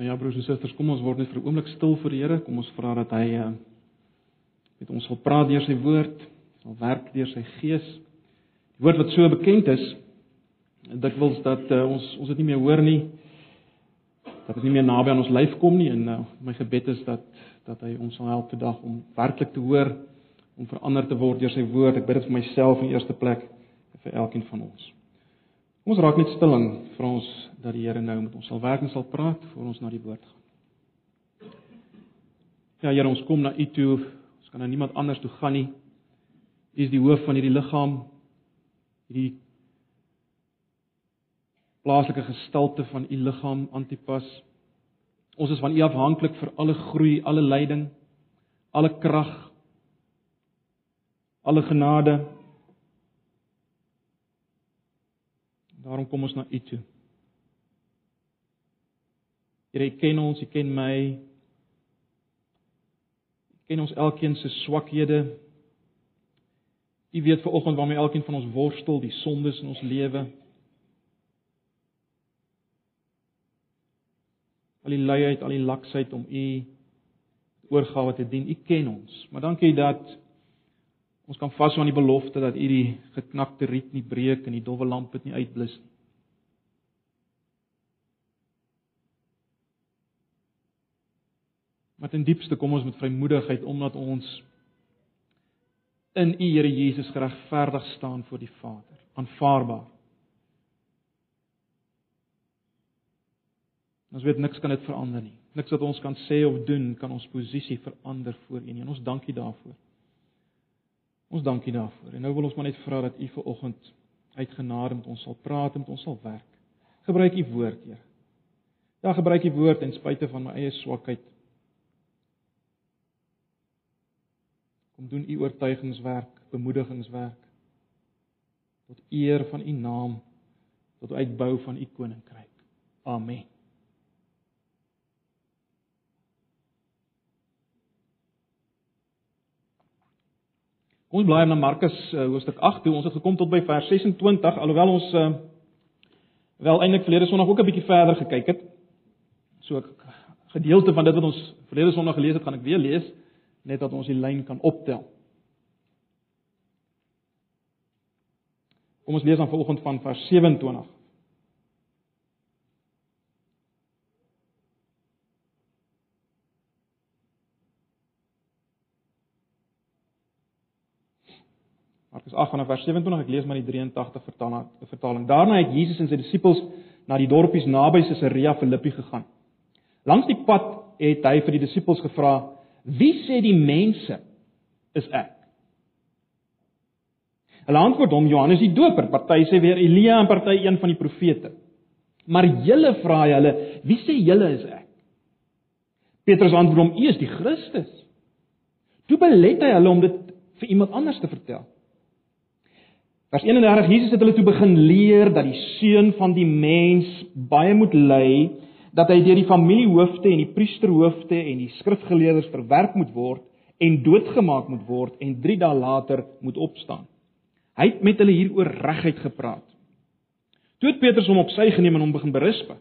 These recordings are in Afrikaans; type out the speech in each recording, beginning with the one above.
Nou ja, broers en susters, kom ons word net vir 'n oomblik stil vir die Here. Kom ons vra dat hy uh met ons wil praat deur sy woord, sal werk deur sy gees. Die woord wat so bekend is, dit wil dat uh, ons ons dit nie meer hoor nie. Dat dit nie meer naby aan ons lyf kom nie en uh, my gebed is dat dat hy ons sal help vandag om werklik te hoor, om verander te word deur sy woord. Ek bid dit vir myself in eerste plek en vir elkeen van ons. Kom ons raak net stil en vra ons dat die Here nou met ons sal werk en sal praat voor ons na die woord gaan. Ja Here, ons kom na U toe. Ons kan na niemand anders toe gaan nie. U is die hoof van hierdie liggaam. Hierdie plaaslike gestalte van U liggaam Antipas. Ons is van U afhanklik vir alle groei, alle leiding, alle krag, alle genade. Daarom kom ons na U toe. Here, U ken ons, U ken my. U ken ons elkeen se swakhede. U weet vanoggend waarmee elkeen van ons worstel, die sondes in ons lewe. Al die luiheid, al die laksheid om U oorgawe te dien. U ken ons. Maar dankie dat Ons kan vashou aan die belofte dat U die geknakte riet nie breek en die dowwe lamp dit nie uitblus nie. Maar ten diepste kom ons met vrymoedigheid omdat ons in U Here Jesus geregverdig staan voor die Vader, aanvaarbaar. Ons weet niks kan dit verander nie. Niks wat ons kan sê of doen kan ons posisie verander voor U nie. En ons dankie daarvoor. Ons dankie daarvoor. En nou wil ons maar net vra dat U vir oggend uit genade met ons sal praat en met ons sal werk. Gebruik U woord, Here. Ja, gebruik U woord ten spyte van my eie swakheid. Kom doen U oortuigingswerk, bemoedigingswerk tot eer van U naam, tot uitbou van U koninkryk. Amen. Kom ons blaai na Markus uh, hoofstuk 8 toe. Ons het gekom tot by vers 26 alhoewel ons uh, wel eintlik verlede Sondag ook 'n bietjie verder gekyk het. So 'n gedeelte van dit wat ons verlede Sondag gelees het, gaan ek weer lees net dat ons die lyn kan optel. Kom ons lees dan vanoggend van vers 27. Markus 8 vanaf vers 27, ek lees maar die 83 vertaling. vertaling. Daarna het Jesus en sy disippels na die dorpies naby Caesarea Philippi gegaan. Langs die pad het hy vir die disippels gevra: "Wie sê die mense is ek?" Hulle antwoord hom: "Johannes die Doper, party sê weer Elia en party een van die profete." Maar julle vra hulle: "Wie sê julle is ek?" Petrus antwoord hom: "U is die Christus." Toe belet hy hulle om dit vir iemand anders te vertel. Vers 31 Jesus het hulle toe begin leer dat die seun van die mens baie moet ly, dat hy deur die familiehoofde en die priesterhoofde en die skrifgeleerders verwerp moet word en doodgemaak moet word en 3 dae later moet opstaan. Hy het met hulle hieroor reguit gepraat. Toe het Petrus hom op sy geneem en hom begin berisp.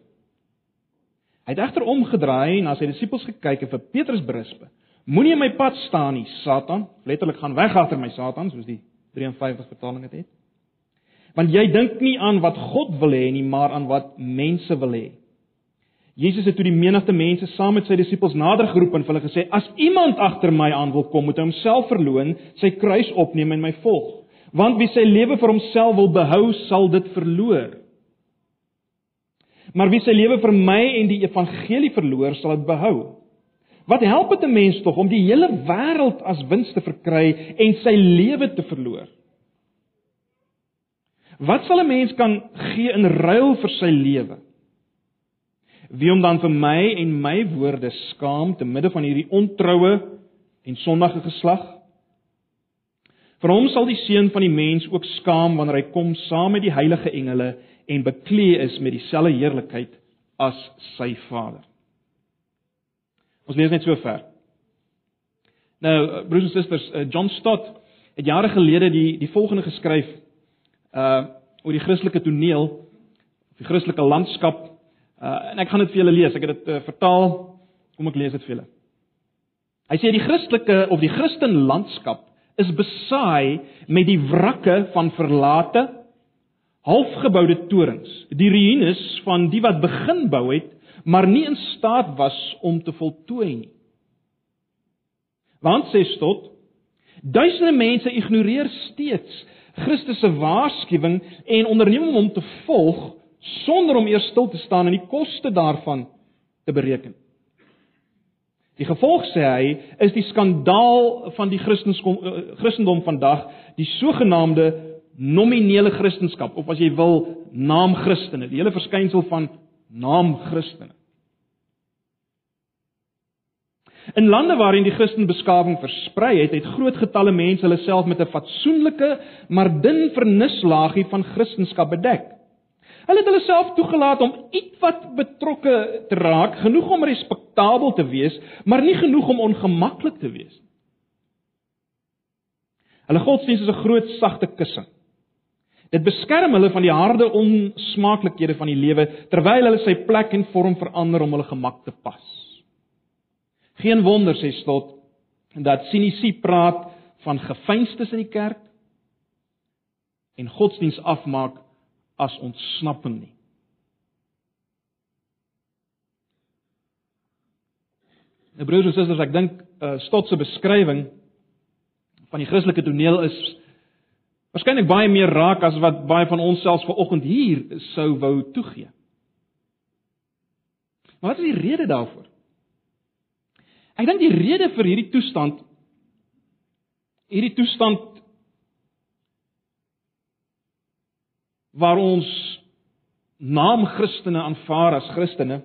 Hy het egter omgedraai en na sy disippels gekyk en vir Petrus berisp. Moenie in my pad staan nie, Satan. Letterlik gaan weg agter my, Satan, soos die 53 vertaling dit het want jy dink nie aan wat God wil hê nie, maar aan wat mense wil hê. Jesus het toe die menigte mense saam met sy disippels nader geroep en hulle gesê: "As iemand agter my aan wil kom, moet hy homself verloën, sy kruis opneem en my volg. Want wie sy lewe vir homself wil behou, sal dit verloor. Maar wie sy lewe vir my en die evangelie verloor, sal dit behou." Wat help dit 'n mens tog om die hele wêreld as wins te verkry en sy lewe te verloor? Wat sal 'n mens kan gee in ruil vir sy lewe? Wie om dan vir my en my woorde skaam te midde van hierdie ontroue en sondige geslag? Vir hom sal die seun van die mens ook skaam wanneer hy kom saam met die heilige engele en beklee is met dieselfde heerlikheid as sy Vader. Ons lees net so ver. Nou, broers en susters, eh, John Stott het jare gelede die die volgende geskryf uh oor die Christelike toneel, die Christelike landskap. Uh en ek gaan dit vir julle lees. Ek het dit uh, vertaal. Kom ek lees dit vir julle. Hy sê die Christelike of die Christen landskap is besaai met die wrakke van verlate halfgeboude torings, die ruïnes van die wat begin bou het, maar nie in staat was om te voltooi nie. Want sê Stot, duisende mense ignoreer steeds Christus se waarskuwing en onderneem om hom te volg sonder om eers stil te staan en die koste daarvan te bereken. Die gevolg sê hy is die skandaal van die Christendom vandag, die sogenaamde nominele Christendom of as jy wil naam Christene, die hele verskynsel van naam Christene. In lande waarin die Christenbeskawing versprei het, het groot getalle mense hulle self met 'n fatsoenlike maar dun vernislaagie van Christendom bedek. Hulle het hulle self toegelaat om ietwat betrokke te raak, genoeg om respektabel te wees, maar nie genoeg om ongemaklik te wees nie. Hulle godsdienst is 'n groot sagte kussing. Dit beskerm hulle van die harde onsmaaklikhede van die lewe terwyl hulle sy plek en vorm verander om hulle gemak te pas. Geen wonder sê Stot dat sinisie praat van gefeinstes in die kerk en godsdiens afmaak as ontsnapping nie. Nou broers en susters, ek dink uh, Stot se beskrywing van die Christelike toneel is waarskynlik baie meer raak as wat baie van ons selfs vanoggend hier sou wou toegee. Maar wat is die rede daarvoor? Ek dink die rede vir hierdie toestand hierdie toestand waar ons naam Christene aanvaar as Christene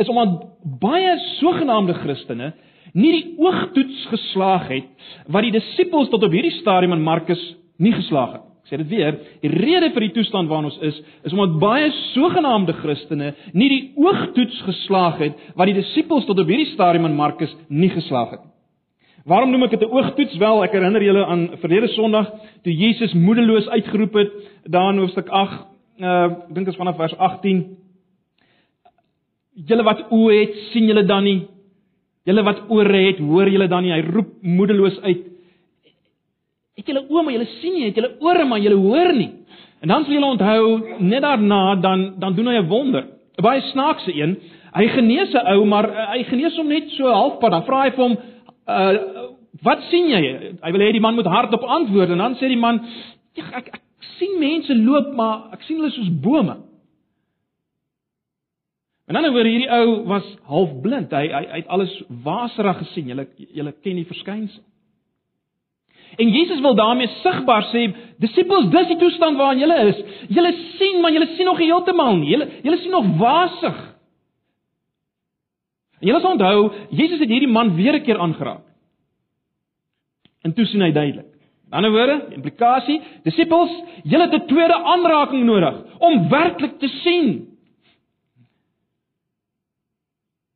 is omdat baie sogenaamde Christene nie die oogtoets geslaag het wat die disippels tot op hierdie stadium in Markus nie geslaag het. Ek sê dit weer, die rede vir die toestand waarin ons is, is omdat baie sogenaamde Christene nie die oogtoets geslaag het wat die disippels tot op hierdie stadium in Markus nie geslaag het. Waarom noem ek dit 'n oogtoets? Wel, ek herinner julle aan verlede Sondag toe Jesus moedeloos uitgeroep het daar in hoofstuk 8, uh ek dink dit is vanaf vers 18. Julle wat oë het, sien julle dan nie? Julle wat ore het, hoor julle dan nie? Hy roep moedeloos uit Het julle oë maar julle sien nie, het julle ore maar julle hoor nie. En dan sal julle onthou net daarna dan dan doen hy 'n wonder. 'n Baie snaakse een. Hy genees 'n ou, maar uh, hy genees hom net so halfpad. Dan vra hy vir hom, uh, "Wat sien jy?" Hy wil hê die man moet hardop antwoord en dan sê die man, "Ja, ek, ek sien mense loop, maar ek sien hulle soos bome." En dan oor hierdie ou was half blind. Hy hy, hy het alles waserig gesien. Julle julle ken die verskynsel. En Jesus wil daarmee sigbaar sê, disippels, dis die toestand waarin julle is. Julle sien, maar julle sien nog heeltemal nie. Julle julle sien nog wasig. En julle sal onthou, Jesus het hierdie man weer 'n keer aangeraak. En toe sien hy duidelik. In ander woorde, implikasie, disippels, julle het 'n tweede aanraking nodig om werklik te sien.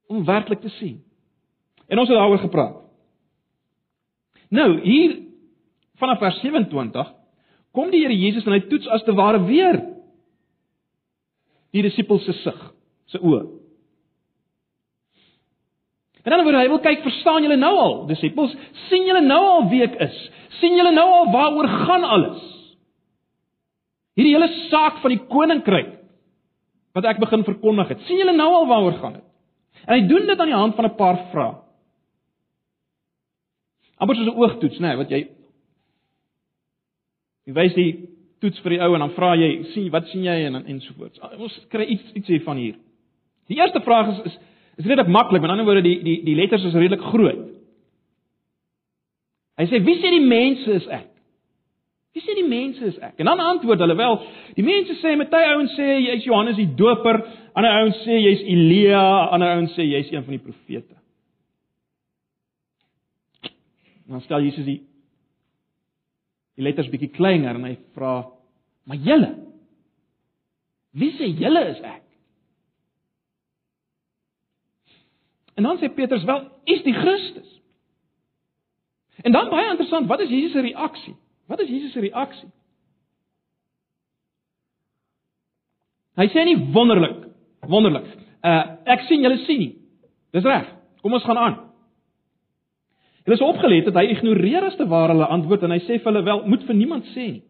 Om werklik te sien. En ons het daaroor gepraat. Nou, hier vanaf vers 27 kom die Here Jesus en hy toets as te ware weer die disippels se sig, se oë. En dan word hy wil kyk, verstaan julle nou al, disippels, sien julle nou al wie ek is? sien julle nou al waaroor gaan alles? Hierdie hele saak van die koninkryk wat ek begin verkondig het. sien julle nou al waaroor gaan dit? En hy doen dit aan die hand van 'n paar vrae. Amper soos 'n oogtoets, nê, nee, wat jy Jy wys die toets vir die ou en dan vra jy, sien wat sien jy en en so voort. Ons kry iets iets hiervan hier. Die eerste vraag is is is redelik maklik, met ander woorde die die die letters is redelik groot. Hy sê wie sê die mense is ek? Wie sê die mense is ek? En dan antwoord hulle wel, die mense sê hy ouens sê jy's Johannes die Doper, ander ouens sê jy's Elia, ander ouens sê jy's een van die profete. Dan stel Jesus die die letters bietjie kleiner en hy vra: "Maar julle? Wie sê julle is ek?" En dan sê Petrus: "Wel, is die Christus." En dan baie interessant, wat is Jesus se reaksie? Wat is Jesus se reaksie? Hy sê nie wonderlik Wonderlik. Uh ek sien julle sien nie. Dis reg. Kom ons gaan aan. Hulle is opgelet dat hy ignoreer as te ware hulle antwoord en hy sê vir hulle wel moet vir niemand sê nie.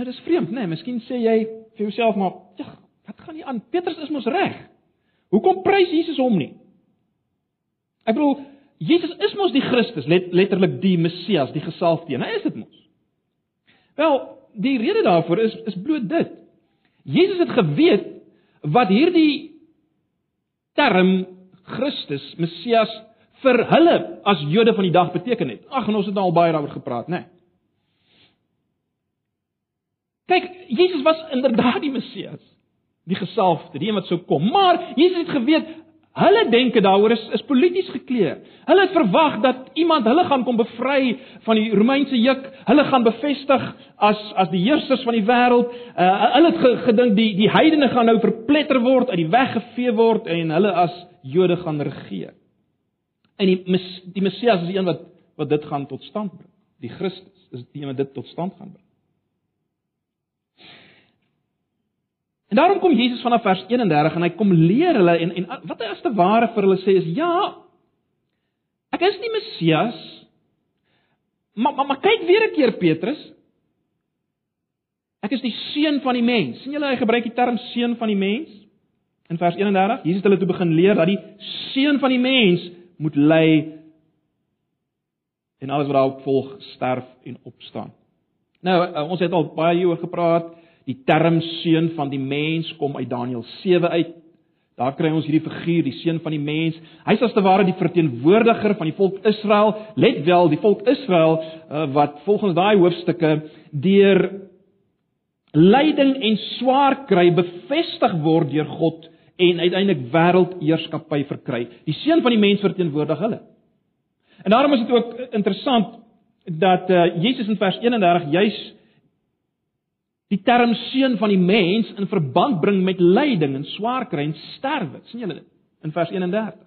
Nou dis vreemd, né? Nee? Miskien sê jy vir jouself maar, "Ja, wat gaan nie aan? Petrus is mos reg. Hoekom prys Jesus hom nie?" Ek bedoel, Jesus is mos die Christus, let, letterlik die Messias, die gesalfde een. Hy is dit mos. Wel, die rede daarvoor is is bloot dit. Jesus het geweet wat hierdie term Christus, Messias vir hulle as Jode van die dag beteken het. Ag, en ons het al baie daaroor gepraat, né? Nee. Kyk, Jesus was inderdaad die Messias, die gesalfde, die een wat sou kom. Maar Jesus het geweet hulle denke daaroor is is polities gekleur. Hulle het verwag dat iemand hulle gaan kom bevry van die Romeinse juk. Hulle gaan bevestig as as die heersers van die wêreld. Uh, hulle het gedink die die heidene gaan nou verpletter word, uit die weg gevee word en hulle as Jode gaan regeer. En die die Messias is die een wat wat dit gaan tot stand bring. Die Christus is die een wat dit tot stand gaan bring. En daarom kom Jesus vanaf vers 31 en hy kom leer hulle en en wat hy as te ware vir hulle sê is ja ek is nie Messias maar maar, maar kyk weer 'n keer Petrus. Ek is die seun van die mens. sien julle hy gebruik die term seun van die mens? In vers 31 Jesus het hulle toe begin leer dat die seun van die mens moet ly en alles wat daarop volg sterf en opstaan. Nou ons het al baie hieroor gepraat Die term seun van die mens kom uit Daniël 7 uit. Daar kry ons hierdie figuur, die seun van die mens. Hy's as te ware die verteenwoordiger van die volk Israel. Let wel, die volk Israel uh, wat volgens daai hoofstukke deur lyding en swaar kry bevestig word deur God en uiteindelik wêreldheerskappy verkry. Die seun van die mens verteenwoordig hulle. En daarom is dit ook interessant dat uh, Jesus in vers 31 juis die term seun van die mens in verband bring met lyding en swaar kry en sterwe. sien julle dit in vers 31?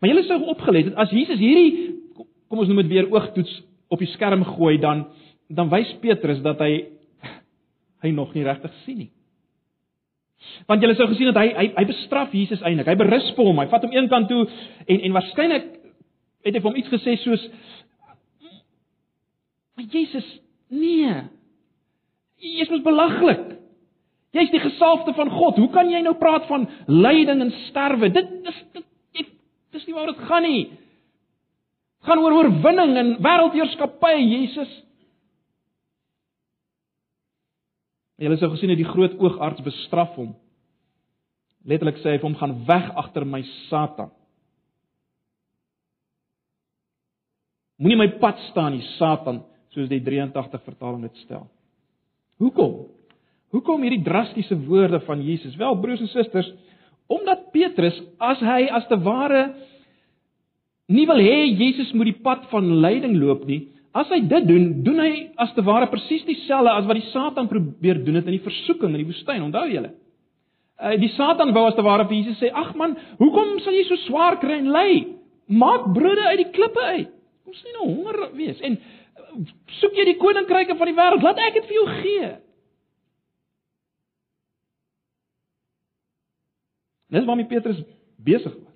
Maar julle sou opgelet het as Jesus hierdie kom ons noem dit weer oogtoets op die skerm gooi dan dan wys Petrus dat hy hy nog nie regtig sien nie. Want julle sou gesien dat hy hy hy bestraf Jesus eintlik. Hy berisp hom. Hy vat hom een kant toe en en waarskynlik het hy vir hom iets gesê soos Maar Jesus, nee. Jy is belaglik. Jy's die gesalfde van God. Hoe kan jy nou praat van lyding en sterwe? Dit is dit dis nie waar dit gaan nie. Dit gaan oor oorwinning en wêreldheerskappy, Jesus. Jy het gesien hoe die groot oogarts bestraf hom. Letterlik sê hy vir hom gaan weg agter my Satan. Moenie my pad staan nie, Satan soos die 83 vertaling dit stel. Hoekom? Hoekom hierdie drastiese woorde van Jesus? Wel, broers en susters, omdat Petrus as hy as te ware nie wil hê Jesus moet die pad van lyding loop nie, as hy dit doen, doen hy as te ware presies dieselfde as wat die Satan probeer doen het in die versoeking in die woestyn. Onthou julle? Uh, die Satan wou as te ware vir Jesus sê: "Ag man, hoekom sal jy so swaar kry en ly? Maak brode uit die klippe uit. Kom sien nou honger wees." En soek jy die koninkryke van die wêreld, laat ek dit vir jou gee. Dis waarmee Petrus besig was.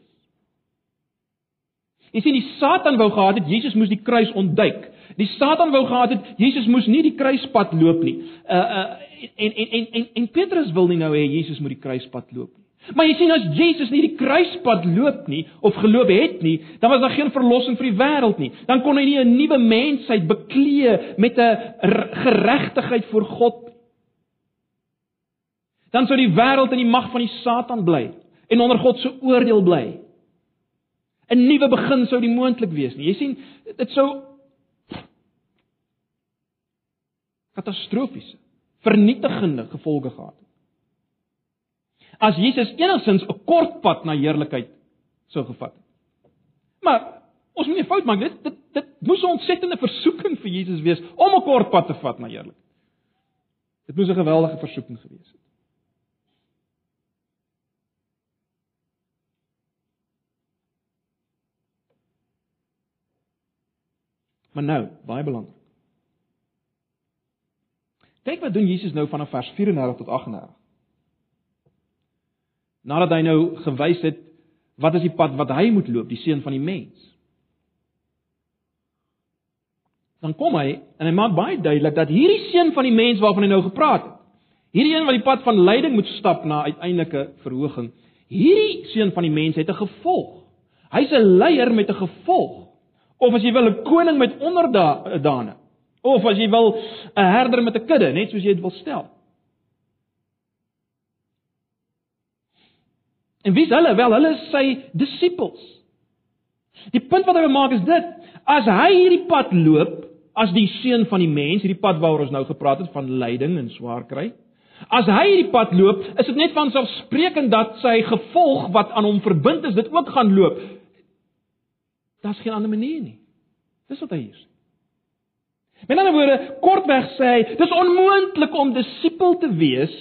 Jy sien die Satan wou gehad het Jesus moes die kruis ontduik. Die Satan wou gehad het Jesus moes nie die kruispad loop nie. Uh uh en en en en, en Petrus wil nie nou hê Jesus moet die kruispad loop nie. Maar jy sien as Jesus nie die kruispad loop nie of geloop het nie, dan was daar geen verlossing vir die wêreld nie. Dan kon hy nie 'n nuwe mensheid beklee met 'n geregtigheid voor God. Dan sou die wêreld in die mag van die Satan bly en onder God se oordeel bly. 'n Nuwe begin sou nie moontlik wees nie. Jy sien, dit sou katastrofiese, vernietigende gevolge gehad het as Jesus enigstens 'n kort pad na heerlikheid sou gevat het. Maar ons moet nie fout maak dit dit dit moes 'n ontsettende versoeking vir Jesus wees om 'n kort pad te vat na heerlikheid. Dit moes 'n geweldige versoeking gewees het. Maar nou, baie belangrik. Kyk wat doen Jesus nou vanaf vers 34 tot 38. Nadat hy nou gewys het wat is die pad wat hy moet loop, die seun van die mens. Dan kom hy en hy maak baie duidelik dat hierdie seun van die mens waarvan hy nou gepraat het, hierdie een wat die pad van lyding moet stap na uiteindelike verhoging, hierdie seun van die mens het 'n gevolg. Hy's 'n leier met 'n gevolg. Of as jy wil 'n koning met onderdane. Of as jy wil 'n herder met 'n kudde, net soos jy dit wil stel. En wie is hulle? Wel, hulle is sy disippels. Die punt wat hy wil maak is dit: as hy hierdie pad loop, as die seun van die mens, hierdie pad waaroor ons nou gepraat het van lyding en swaar kry, as hy hierdie pad loop, is dit net van selfsprekend dat sy gevolg wat aan hom verbind is, dit ook gaan loop. Daar's geen ander manier nie. Dis wat hy sê. Met ander woorde, kortweg sê hy, dis onmoontlik om disipel te wees.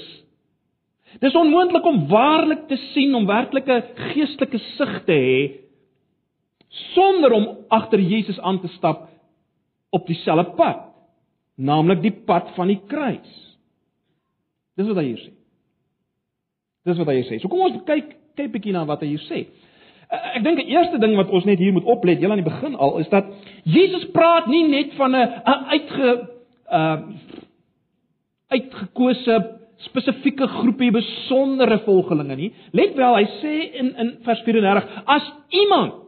Dis onmoontlik om waarlik te sien, om werklike geestelike sig te hê sonder om agter Jesus aan te stap op dieselfde pad, naamlik die pad van die kruis. Dis wat hy hier sê. Dis wat hy hier sê. So kom ons kyk kyk bietjie na wat hy hier sê. Eh, ek dink die eerste ding wat ons net hier moet oplet, heel aan die begin al, is dat Jesus praat nie net van 'n uitge uh uitgekose spesifieke groepie besondere volgelinge nie. Let wel, hy sê in in vers 34, as iemand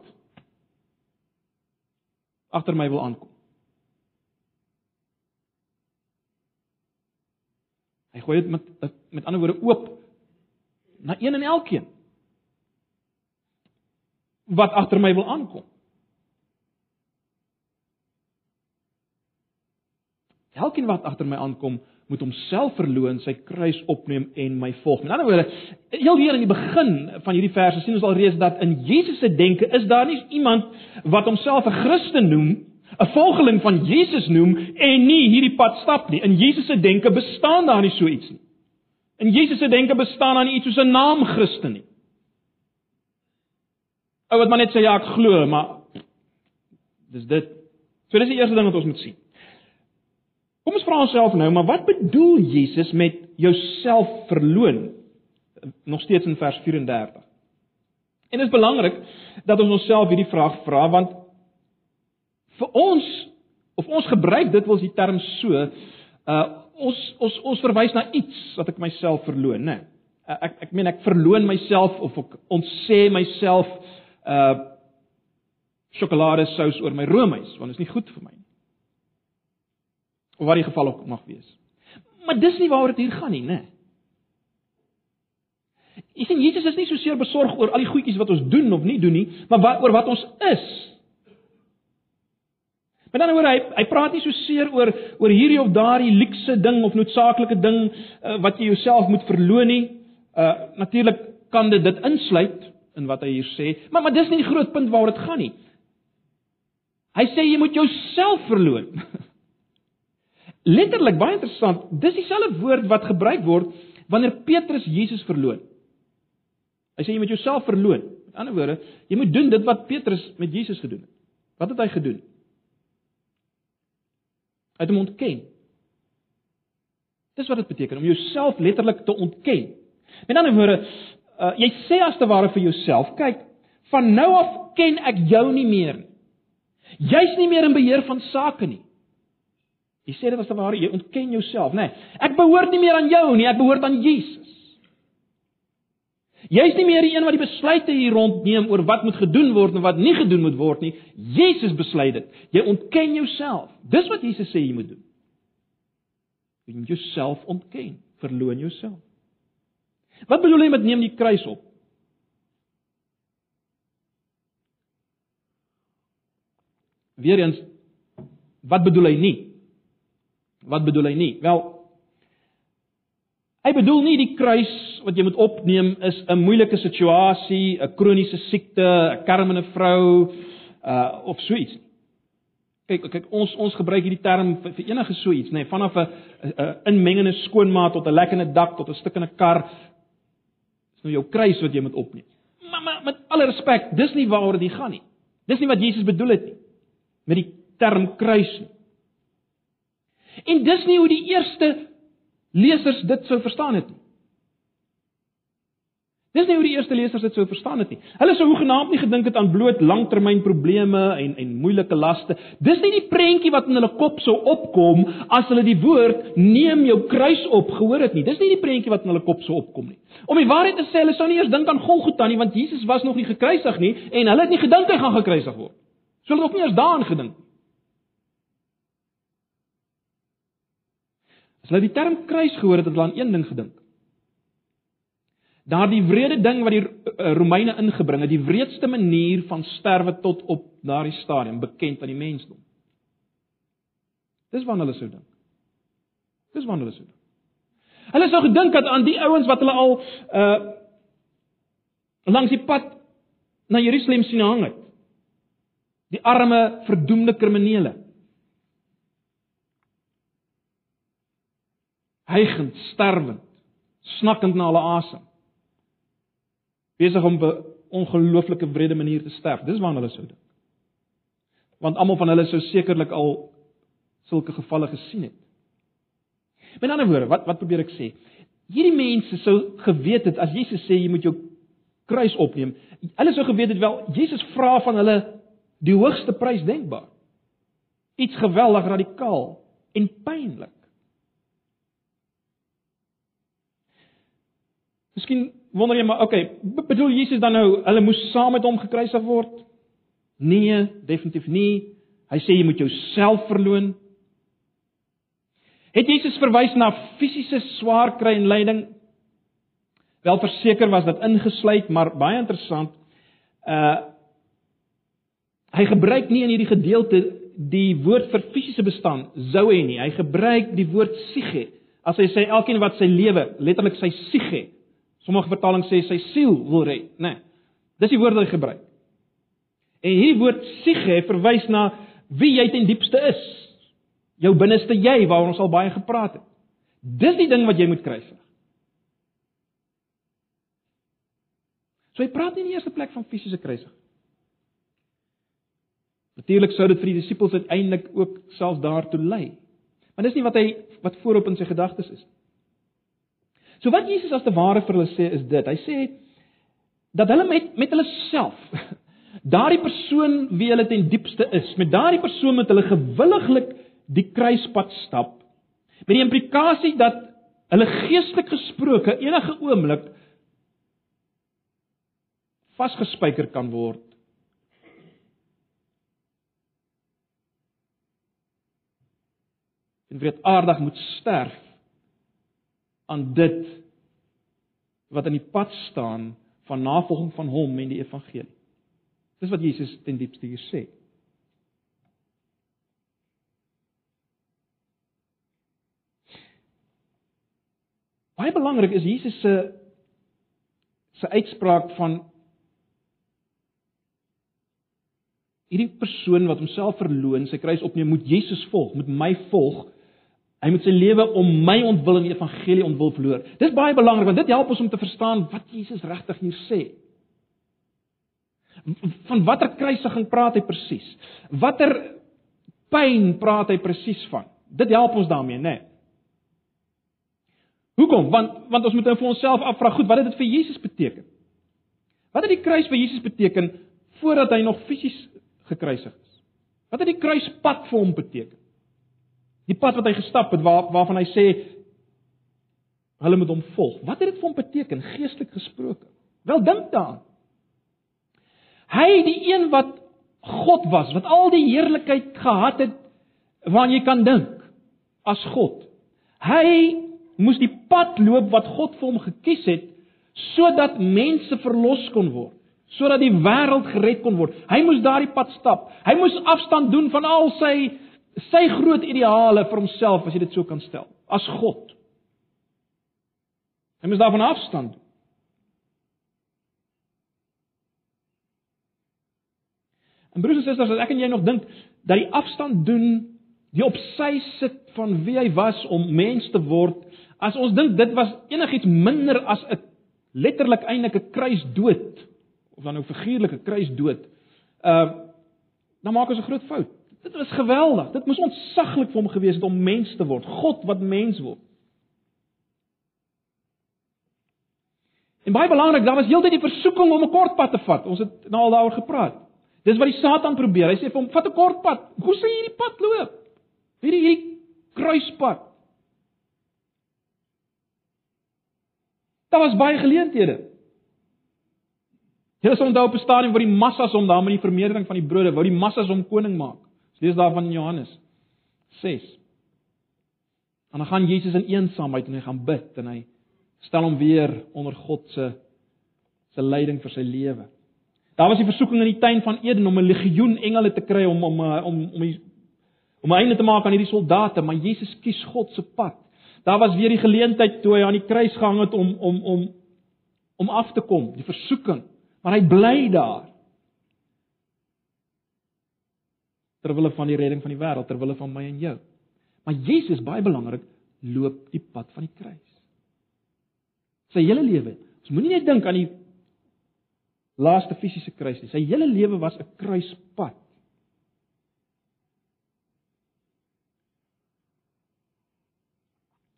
agter my wil aankom. Hy gooi dit met met ander woorde oop na een en elkeen wat agter my wil aankom. Elkeen wat agter my aankom, moet homself verloën, sy kruis opneem en my volg. Met ander woorde, heel hier in die begin van hierdie verse sien ons alreeds dat in Jesus se denke is daar nie iemand wat homself 'n Christen noem, 'n volgeling van Jesus noem en nie hierdie pad stap nie. In Jesus se denke bestaan daar nie so iets nie. In Jesus se denke bestaan daar nie iets soos 'n naam Christen nie. Ou wat maar net sê ja, ek glo, maar dis dit. So dis die eerste ding wat ons moet sien. Kom ons vra onsself nou, maar wat bedoel Jesus met jouself verloon? Nog steeds in vers 34. En dit is belangrik dat ons onsself hierdie vraag vra want vir ons of ons gebruik dit wels die term so, uh ons ons ons verwys na iets wat ek myself verloon, né? Nee. Ek ek meen ek verloon myself of ek ontsê myself uh sjokoladesous oor my roomys want dit is nie goed vir my nie. Of wat die geval ook mag wees. Maar dis nie waaroor dit hier gaan nie, né? Jy sien Jesus is nie so seer besorg oor al die goedjies wat ons doen of nie doen nie, maar wat, oor wat ons is. Met ander woorde, hy hy praat nie so seer oor oor hierdie of daardie luukse ding of noodsaaklike ding uh, wat jy jouself moet verloon nie. Uh natuurlik kan dit dit insluit in wat hy hier sê, maar maar dis nie die groot punt waaroor dit gaan nie. Hy sê jy moet jouself verloon. Letterlik baie interessant, dis dieselfde woord wat gebruik word wanneer Petrus Jesus verloon. Hy sê jy moet jouself verloon. Met ander woorde, jy moet doen dit wat Petrus met Jesus gedoen het. Wat het hy gedoen? Hy het hom ontken. Dis wat dit beteken om jouself letterlik te ontken. Met ander woorde, uh, jy sê as te ware vir jouself, kyk, van nou af ken ek jou nie meer nie. Jy's nie meer in beheer van sake nie. Jy sê dit as te ware jy ontken jouself, nê? Nee, ek behoort nie meer aan jou nie, ek behoort aan Jesus. Jy's nie meer die een wat die besluite hier rondneem oor wat moet gedoen word en wat nie gedoen moet word nie. Jesus besluit dit. Jy ontken jouself. Dis wat Jesus sê jy moet doen. Jy moet jouself ontken, verloon jouself. Wat bedoel hy met neem die kruis op? Weereens wat bedoel hy nie? Wat bedoel hy nie? Wel Hy bedoel nie die kruis wat jy moet opneem is 'n moeilike situasie, 'n kroniese siekte, 'n kermende vrou uh of so iets nie. Kyk, kyk ons ons gebruik hierdie term vir, vir enige so iets, nê, nee, vanaf 'n 'n inmengende skoonmaat tot 'n lekkende dak tot 'n stukkende kar nou jou kruis wat jy moet opneem. Maar, maar met alle respek, dis nie waaroor dit gaan nie. Dis nie wat Jesus bedoel het nie met die term kruis nie. En dis nie hoe die eerste lesers dit sou verstaan het nie. Dis nie hoe die eerste lesers dit sou verstaan het nie. Hulle sou hoegenaamd nie gedink het aan bloot langtermynprobleme en en moeilike laste. Dis nie die prentjie wat in hulle kop sou opkom as hulle die woord neem jou kruis op gehoor het nie. Dis nie die prentjie wat in hulle kop sou opkom nie. Om die waarheid te sê, hulle sou nie eers dink aan Golgotha nie want Jesus was nog nie gekruisig nie en hulle het nie gedink hy gaan gekruisig word. So hulle het ook nie eers daaraan gedink nie. As hulle die term kruis gehoor het, het hulle aan een ding gedink. Daardie wrede ding wat die eh, Romeine ingebring het, die wreedste manier van sterwe tot op daardie stadium bekend aan die mensdom. Dis wanneer hulle sou dink. Dis wanneer hulle sou dink. Hulle sou gedink het aan die ouens wat hulle al uh langs die pad na Jerusalem sien hang het. Die arme, verdoemde kriminele. Hygend, sterwend, snakkend na hulle asem besig om op 'n ongelooflike wrede manier te sterf. Dis waarna hulle sou dink. Want almal van hulle sou sekerlik al sulke gevalle gesien het. Met ander woorde, wat wat probeer ek sê? Hierdie mense sou geweet het as Jesus sê jy moet jou kruis opneem. Hulle sou geweet het wel Jesus vra van hulle die hoogste prys denkbaar. Iets geweldig radikaal en pynlik. Miskien wonder jy maar, okay, bedoel Jesus dan nou hulle moes saam met hom gekruisig word? Nee, definitief nie. Hy sê jy moet jouself verloon. Het Jesus verwys na fisiese swaar kry en lyding? Wel verseker was dit ingesluit, maar baie interessant. Uh hy gebruik nie in hierdie gedeelte die woord vir fisiese bestaan hy nie. Hy gebruik die woord psiche. As hy sê elkeen wat sy lewe, letterlik sy psiche Sommige vertalings sê sy siel wil red, né? Nee, dis die woord wat hy gebruik. En hierdie woord psiche verwys na wie jy ten diepste is. Jou binneste jy waaroor ons al baie gepraat het. Dis die ding wat jy moet vir. So hy praat nie in die eerste plek van fisiese kruising. Natuurlik sou dit vir die disippels uiteindelik ook selfs daartoe lei. Maar dis nie wat hy wat voorop in sy gedagtes is nie. So wat Jesus as te ware vir hulle sê is dit. Hy sê dat hulle met met hulle self daardie persoon wie hulle ten diepste is, met daardie persoon met hulle gewilliglik die kruispad stap. Met die implikasie dat hulle geestelik gesproke enige oomblik vasgespijker kan word. En weet aardig moet sterf aan dit wat in die pad staan van navolging van hom en die evangelie. Dis wat Jesus ten diepste hier sê. Baie belangrik is Jesus se se uitspraak van hierdie persoon wat homself verloon, sy kruis opneem, moet Jesus volg, moet my volg Hy moet sy lewe om my ontwil en die evangelie ontwil verloor. Dis baie belangrik want dit help ons om te verstaan wat Jesus regtig hier sê. Van watter kruisiging praat hy presies? Watter pyn praat hy presies van? Dit help ons daarmee, né? Nee. Hoekom? Want want ons moet nou vir onsself afvra, goed, wat het dit vir Jesus beteken? Wat het die kruis vir Jesus beteken voordat hy nog fisies gekruisig is? Wat het die kruispad vir hom beteken? Die pad wat hy gestap het waar waarvan hy sê hulle moet hom volg. Wat het dit vir hom beteken geestelik gesproke? Wel dink daaraan. Hy die een wat God was, wat al die heerlikheid gehad het waaraan jy kan dink as God. Hy moes die pad loop wat God vir hom gekies het sodat mense verlos kon word, sodat die wêreld gered kon word. Hy moes daardie pad stap. Hy moes afstand doen van al sy sy groot ideale vir homself as jy dit so kan stel, as God. Hy moet daarvan afstand. En broers en susters, as ek en jy nog dink dat die afstand doen, die op sy sit van wie hy was om mens te word, as ons dink dit was enigiets minder as 'n letterlik eintlik 'n kruisdood of dan nou figuurlike kruisdood, uh dan maak ons 'n groot fout Dit was geweldig. Dit moes ontsaglik vir hom gewees het om mens te word. God wat mens word. En baie belangrik, daar was heeltyd die versoeking om 'n kort pad te vat. Ons het nou al daaroor gepraat. Dis wat die Satan probeer. Hy sê vir hom, "Vat 'n kort pad. Hoe sê jy hierdie pad loop? Hierdie hierdie kruispad." Daar was baie geleenthede. Hulle sou onthou op 'n stadium waar die massas hom daar met die vermeerdering van die brode, wou die massas hom koning maak. Lees daarvan in Johannes 6. En dan gaan Jesus in eensaamheid en hy gaan bid en hy stel hom weer onder God se se leiding vir sy lewe. Daar was die versoeking in die tuin van Eden om 'n legioen engele te kry om om om om die om 'n einde te maak aan hierdie soldate, maar Jesus kies God se pad. Daar was weer die geleentheid toe hy aan die kruis gehang het om om om om af te kom, die versoeking, maar hy bly daar. Ter wille van die redding van die wêreld, ter wille van my en jou. Maar Jesus, baie belangrik, loop die pad van die kruis. Sy hele lewe. Ons moenie net dink aan die laaste fisiese kruis nie. Sy hele lewe was 'n kruispad.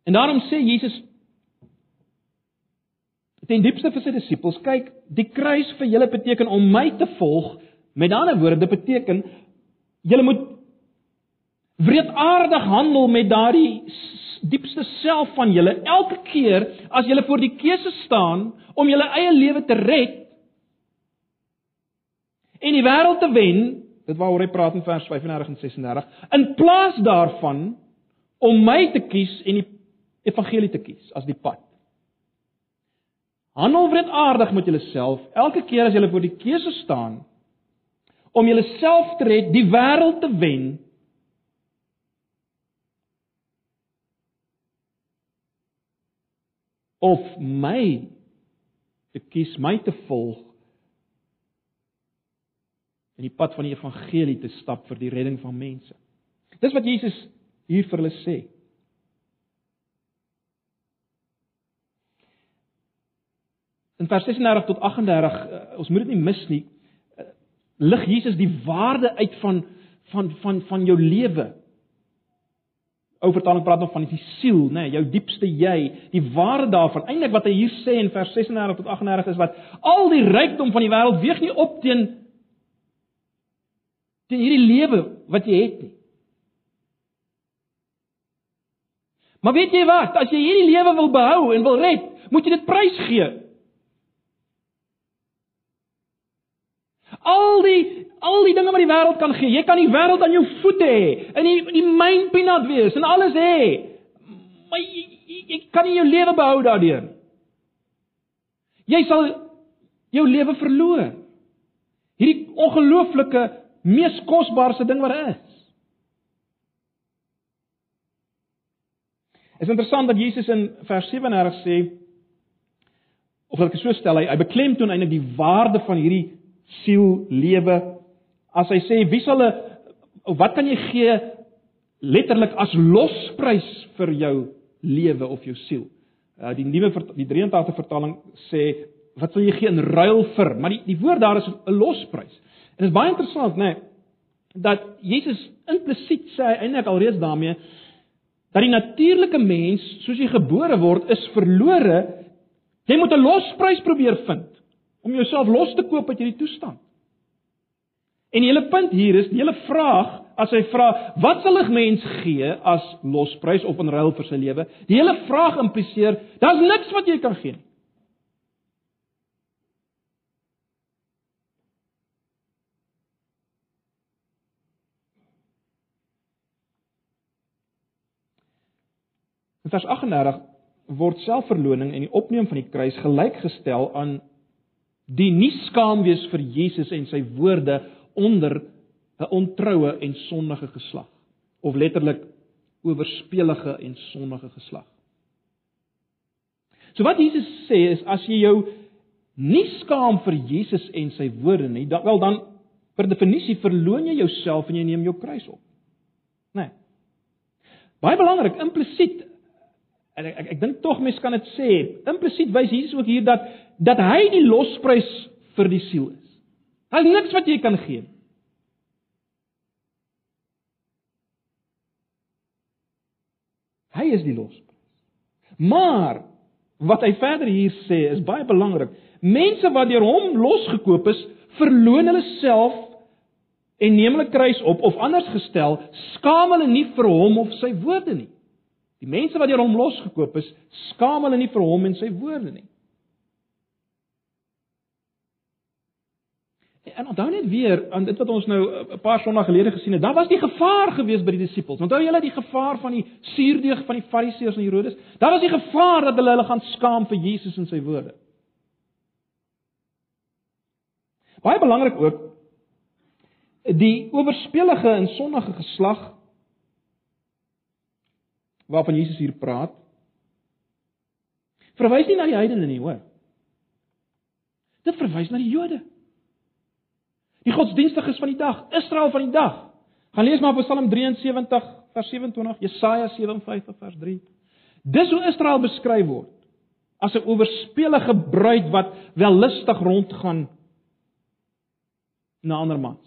En daarom sê Jesus ten diepste vir sy disippels, kyk, die kruis vir julle beteken om my te volg. Met ander woorde, dit beteken Julle moet wreedaardig handel met daardie diepste self van julle elke keer as julle voor die keuse staan om julle eie lewe te red en die wêreld te wen, dit waaroor hy praat in vers 35 en 36, in plaas daarvan om my te kies en die evangelie te kies as die pad. Handel wreedaardig met julleself elke keer as julle voor die keuse staan om jouself te red, die wêreld te wen. of my te kies, my te volg in die pad van die evangelie te stap vir die redding van mense. Dis wat Jesus hier vir hulle sê. In vers 36 tot 38, uh, ons moet dit nie mis nie lig Jesus die waarde uit van van van van jou lewe. Ou vertaling praat nog van die siel, nê, nee, jou diepste jy, die waarde daarvan. Eintlik wat hy hier sê in vers 36 tot 38 is wat al die rykdom van die wêreld weeg nie op teen teen hierdie lewe wat jy het nie. Maar weet jy wat? As jy hierdie lewe wil behou en wil red, moet jy dit prys gee. Al die al die dinge wat die wêreld kan gee. Jy kan die wêreld aan jou voete hê, in die die myn peanut wees en alles hê. Maar jy, jy, jy kan nie jou lewe behou daardeur. Jy sal jou lewe verloor. Hierdie ongelooflike mees kosbaarste ding wat daar is. Is interessant dat Jesus in vers 37 sê of dat ek so stel hy, hy beklemtoon eintlik die waarde van hierdie siel lewe. As hy sê wie sal 'n wat kan jy gee letterlik as losprys vir jou lewe of jou siel? Uh, die nuwe die 83 vertaling sê wat sal jy gee in ruil vir? Maar die die woord daar is 'n losprys. En dit is baie interessant, né, nee, dat Jesus implisiet sê eintlik alreeds daarmee dat die natuurlike mens soos hy gebore word is verlore. Jy moet 'n losprys probeer vind om jouself los te koop uit hierdie toestand. En die hele punt hier is, die hele vraag, as hy vra, wat sal 'n mens gee as losprys of in ruil vir sy lewe? Die hele vraag impliseer, daar's niks wat jy kan gee nie. In vers 38 word selfverloning en die opneem van die kruis gelykgestel aan die nie skaam wees vir Jesus en sy woorde onder 'n ontroue en sondige geslag of letterlik oorspelige en sondige geslag. So wat Jesus sê is as jy jou nie skaam vir Jesus en sy woorde nie, dan wel dan per definisie verloon jy jouself en jy neem jou kruis op. Né? Nee. Baie belangrik, implisiet En ek ek, ek dink tog mense kan dit sê. Implisiet wys Jesus ook hier dat dat hy die losprys vir die siel is. Daar niks wat jy kan gee nie. Hy is die losprys. Maar wat hy verder hier sê is baie belangrik. Mense wat deur hom losgekoop is, verloon hulle self en neem hulle kruis op of anders gestel, skaam hulle nie vir hom of sy woorde nie. Die mense wat deur hom losgekoop is, skaam hulle nie vir hom en sy woorde nie. En onthou net weer aan dit wat ons nou eh, 'n paar sonnae gelede gesien het. Daar was die gevaar gewees by die disippels. Onthou julle die gevaar van die suurdeeg van die Fariseërs en Herodes? Daar was die gevaar dat hulle hulle gaan skaam vir Jesus en sy woorde. Baie belangrik ook die oorspelige en sondige geslag waarvan Jesus hier praat. Verwys nie na die heidene nie, hoor. Dit verwys na die Jode. Die godsdienstiges van die dag, Israel van die dag. Gaan lees maar Psalm 73 vers 27, Jesaja 57 vers 3. Dis hoe Israel beskryf word as 'n oorspelige bruid wat wellustig rondgaan na ander mans.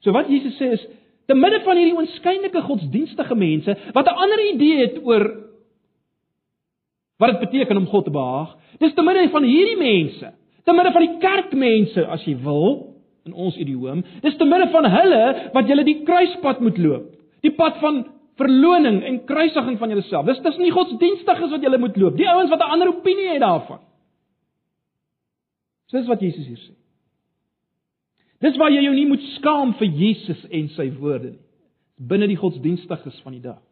So wat Jesus sê is te midde van hierdie oënskynlike godsdienstige mense wat 'n ander idee het oor wat dit beteken om God te behaag, dis te midde van hierdie mense, te midde van die kerkmense as jy wil, in ons idioom. Dis te midde van hulle wat julle die kruispad moet loop. Die pad van verloning en kruisiging van jouself. Dis dis nie godsdienstiges wat julle moet loop. Die ouens wat 'n ander opinie het daarvan. Dis wat Jesus hier sê. Dis waar jy jou nie moet skaam vir Jesus en sy woorde nie. Binne die godsdienstiges van die dag.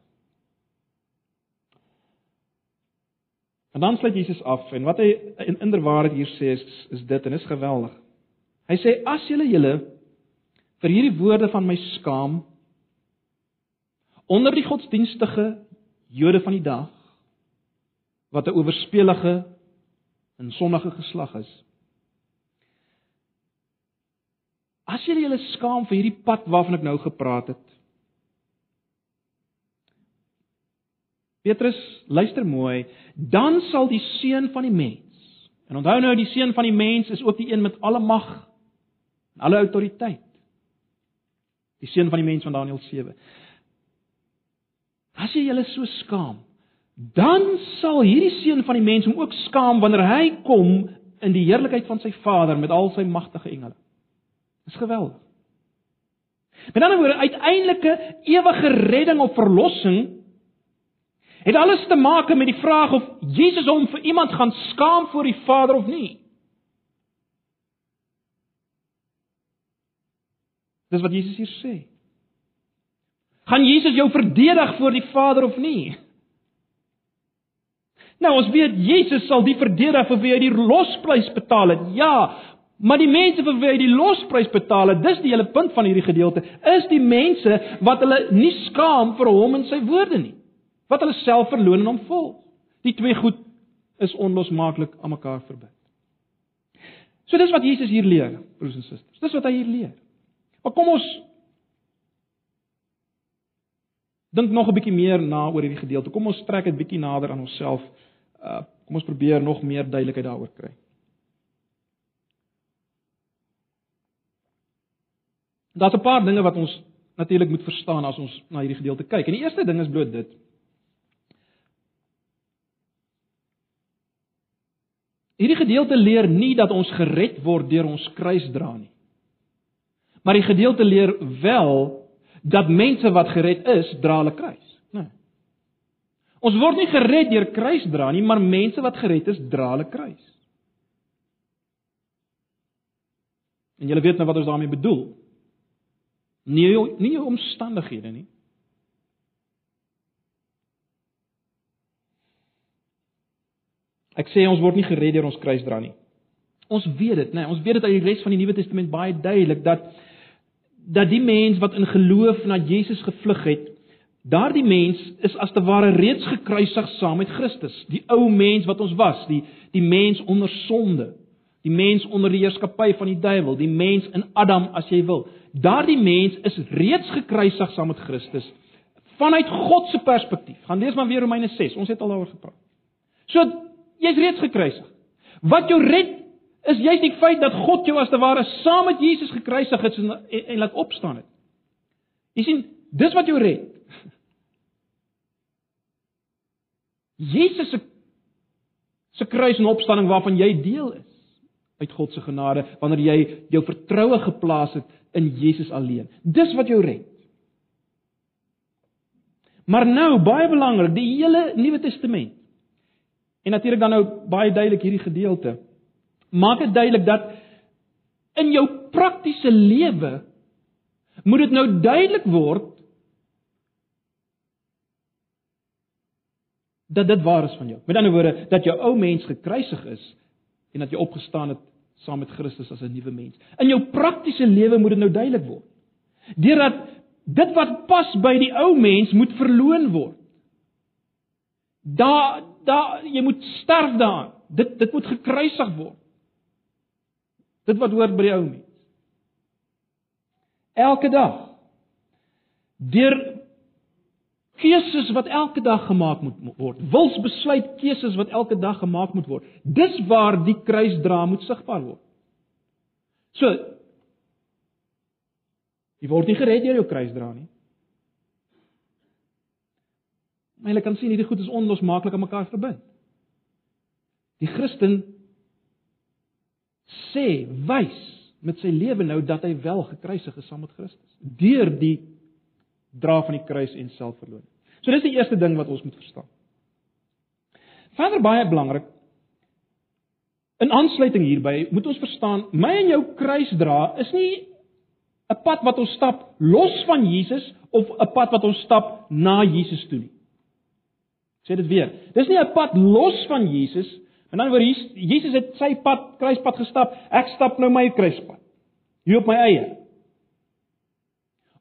En dan sluit Jesus af en wat hy in inderwaarheid hier sê is is dit en is geweldig. Hy sê as julle julle vir hierdie woorde van my skaam onder die godsdienstige Jode van die dag wat 'n oorspelige en sondige geslag is. As julle julle skaam vir hierdie pad waarvan ek nou gepraat het. Petrus, luister mooi, dan sal die seun van die mens. En onthou nou die seun van die mens is ook die een met alle mag alle autoriteit. Die seun van die mens van Daniël 7. As jy julle so skaam, dan sal hierdie seun van die mens hom ook skaam wanneer hy kom in die heerlikheid van sy Vader met al sy magtige engele. Dis geweldig. Met ander woorde, uiteindelike ewige redding of verlossing het alles te maak met die vraag of Jesus hom vir iemand gaan skaam voor die Vader of nie. Dis wat Jesus hier sê. Gaan Jesus jou verdedig voor die Vader of nie? Nou ons weet Jesus sal die verdedig vir wie hy die losprys betaal het. Ja, maar die mense vir wie hy die losprys betaal het, dis die hele punt van hierdie gedeelte, is die mense wat hulle nie skaam vir hom en sy woorde nie. Wat hulle self verloon en hom volg. Die twee goed is onlosmaaklik aan mekaar verbind. So dis wat Jesus hier leer, broers en susters. Dis wat hy hier leer. Maar kom ons dink nog 'n bietjie meer na oor hierdie gedeelte. Kom ons trek dit bietjie nader aan onsself. Uh kom ons probeer nog meer duidelikheid daaroor kry. Daar's 'n paar dinge wat ons natuurlik moet verstaan as ons na hierdie gedeelte kyk. En die eerste ding is bloot dit. Hierdie gedeelte leer nie dat ons gered word deur ons kruis dra nie. Maar die gedeelte leer wel dat mense wat gered is, dra hulle kruis? Nee. Ons word nie gered deur kruis dra nie, maar mense wat gered is, dra hulle kruis. En julle weet nou wat ons daarmee bedoel. Nie nie omstandighede nie. Ek sê ons word nie gered deur ons kruis dra nie. Ons weet dit, né? Nee, ons weet dit uit die res van die Nuwe Testament baie duidelik dat dat die mens wat in geloof na Jesus gevlug het, daardie mens is as te ware reeds gekruisig saam met Christus. Die ou mens wat ons was, die die mens onder sonde, die mens onder die heerskappy van die duiwel, die mens in Adam as jy wil. Daardie mens is reeds gekruisig saam met Christus vanuit God se perspektief. Gaan lees maar weer Romeine 6. Ons het al daaroor gepraat. So jy's reeds gekruisig. Wat jou red is juist die feit dat God jou as te ware saam met Jesus gekruisig het en, en, en laat opstaan het. Jy sien, dis wat jou red. Jesus se se kruis en opstanding waarvan jy deel is uit God se genade wanneer jy jou vertroue geplaas het in Jesus alleen. Dis wat jou red. Maar nou, baie belangrik, die hele Nuwe Testament. En natuurlik dan nou baie duidelik hierdie gedeelte. Maak dit duidelik dat in jou praktiese lewe moet dit nou duidelik word dat dit waar is van jou. Met ander woorde, dat jou ou mens gekruisig is en dat jy opgestaan het saam met Christus as 'n nuwe mens. In jou praktiese lewe moet dit nou duidelik word. Deurdat dit wat pas by die ou mens moet verloon word. Daar daar jy moet sterf daaraan. Dit dit moet gekruisig word. Dit wat hoort by die ou mens. Elke dag deur keuses wat elke dag gemaak moet word. Wilsbesluit keuses wat elke dag gemaak moet word. Dis waar die kruisdra moet sigbaar word. So Jy word nie gered deur jou kruisdra nie. Maar jy kan sien hierdie goed is onlosmaaklik aan mekaar verbind. Die Christen sê, wys met sy lewe nou dat hy wel gekruisig is saam met Christus deur die dra van die kruis en selfverloning. So dis die eerste ding wat ons moet verstaan. Verder baie belangrik in aansluiting hierby moet ons verstaan my en jou kruisdra is nie 'n pad wat ons stap los van Jesus of 'n pad wat ons stap na Jesus toe nie. Sê dit weer. Dis nie 'n pad los van Jesus. En dan word Jesus het sy pad kruispad gestap. Ek stap nou my kruispad. Hier op my eie.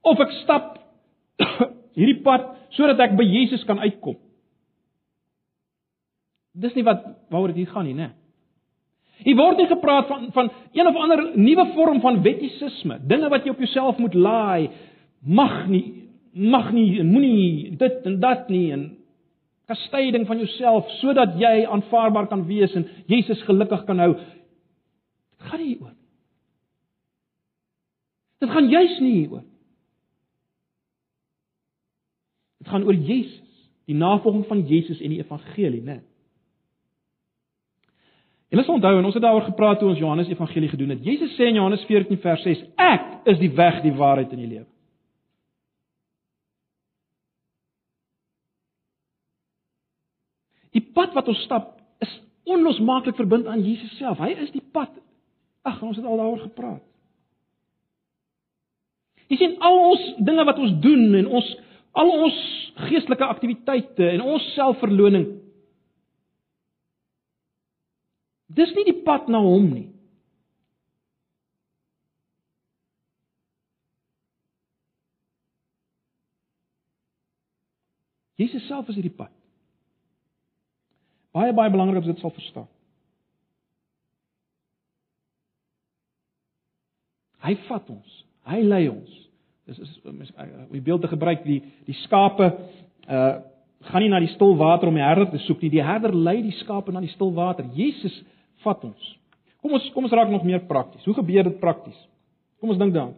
Of ek stap hierdie pad sodat ek by Jesus kan uitkom. Dis nie wat waaroor dit hier gaan nie, né? Hier word nie gepraat van van een of ander nuwe vorm van wettisisme, dinge wat jy op jouself moet laai, mag nie, mag nie, moenie dit en dat nie en kastyding van jouself sodat jy aanvaarbaar kan wees en Jesus gelukkig kan hou. Dit gaan nie oor. Dit gaan juis nie oor. Dit gaan oor Jesus, die navolging van Jesus en die evangelie, né? Nee. Julle sal onthou en ons het daaroor gepraat toe ons Johannes Evangelie gedoen het. Jesus sê in Johannes 14 vers 6: Ek is die weg, die waarheid en die lewe. Die pad wat ons stap is onlosmaaklik verbind aan Jesus self. Hy is die pad. Ag, ons het al daaroor gepraat. Jy sien al ons dinge wat ons doen en ons al ons geestelike aktiwiteite en ons selfverloning Dis nie die pad na hom nie. Jesus self is hierdie pad. Baie baie belangrik om dit sal verstaan. Hy vat ons. Hy lei ons. Dis is om die beeld te gebruik die die skape uh gaan nie na die stil water om die herder te soek nie. Die herder lei die skape na die stil water. Jesus vat ons. Kom ons kom ons raak nog meer prakties. Hoe gebeur dit prakties? Kom ons dink daaraan.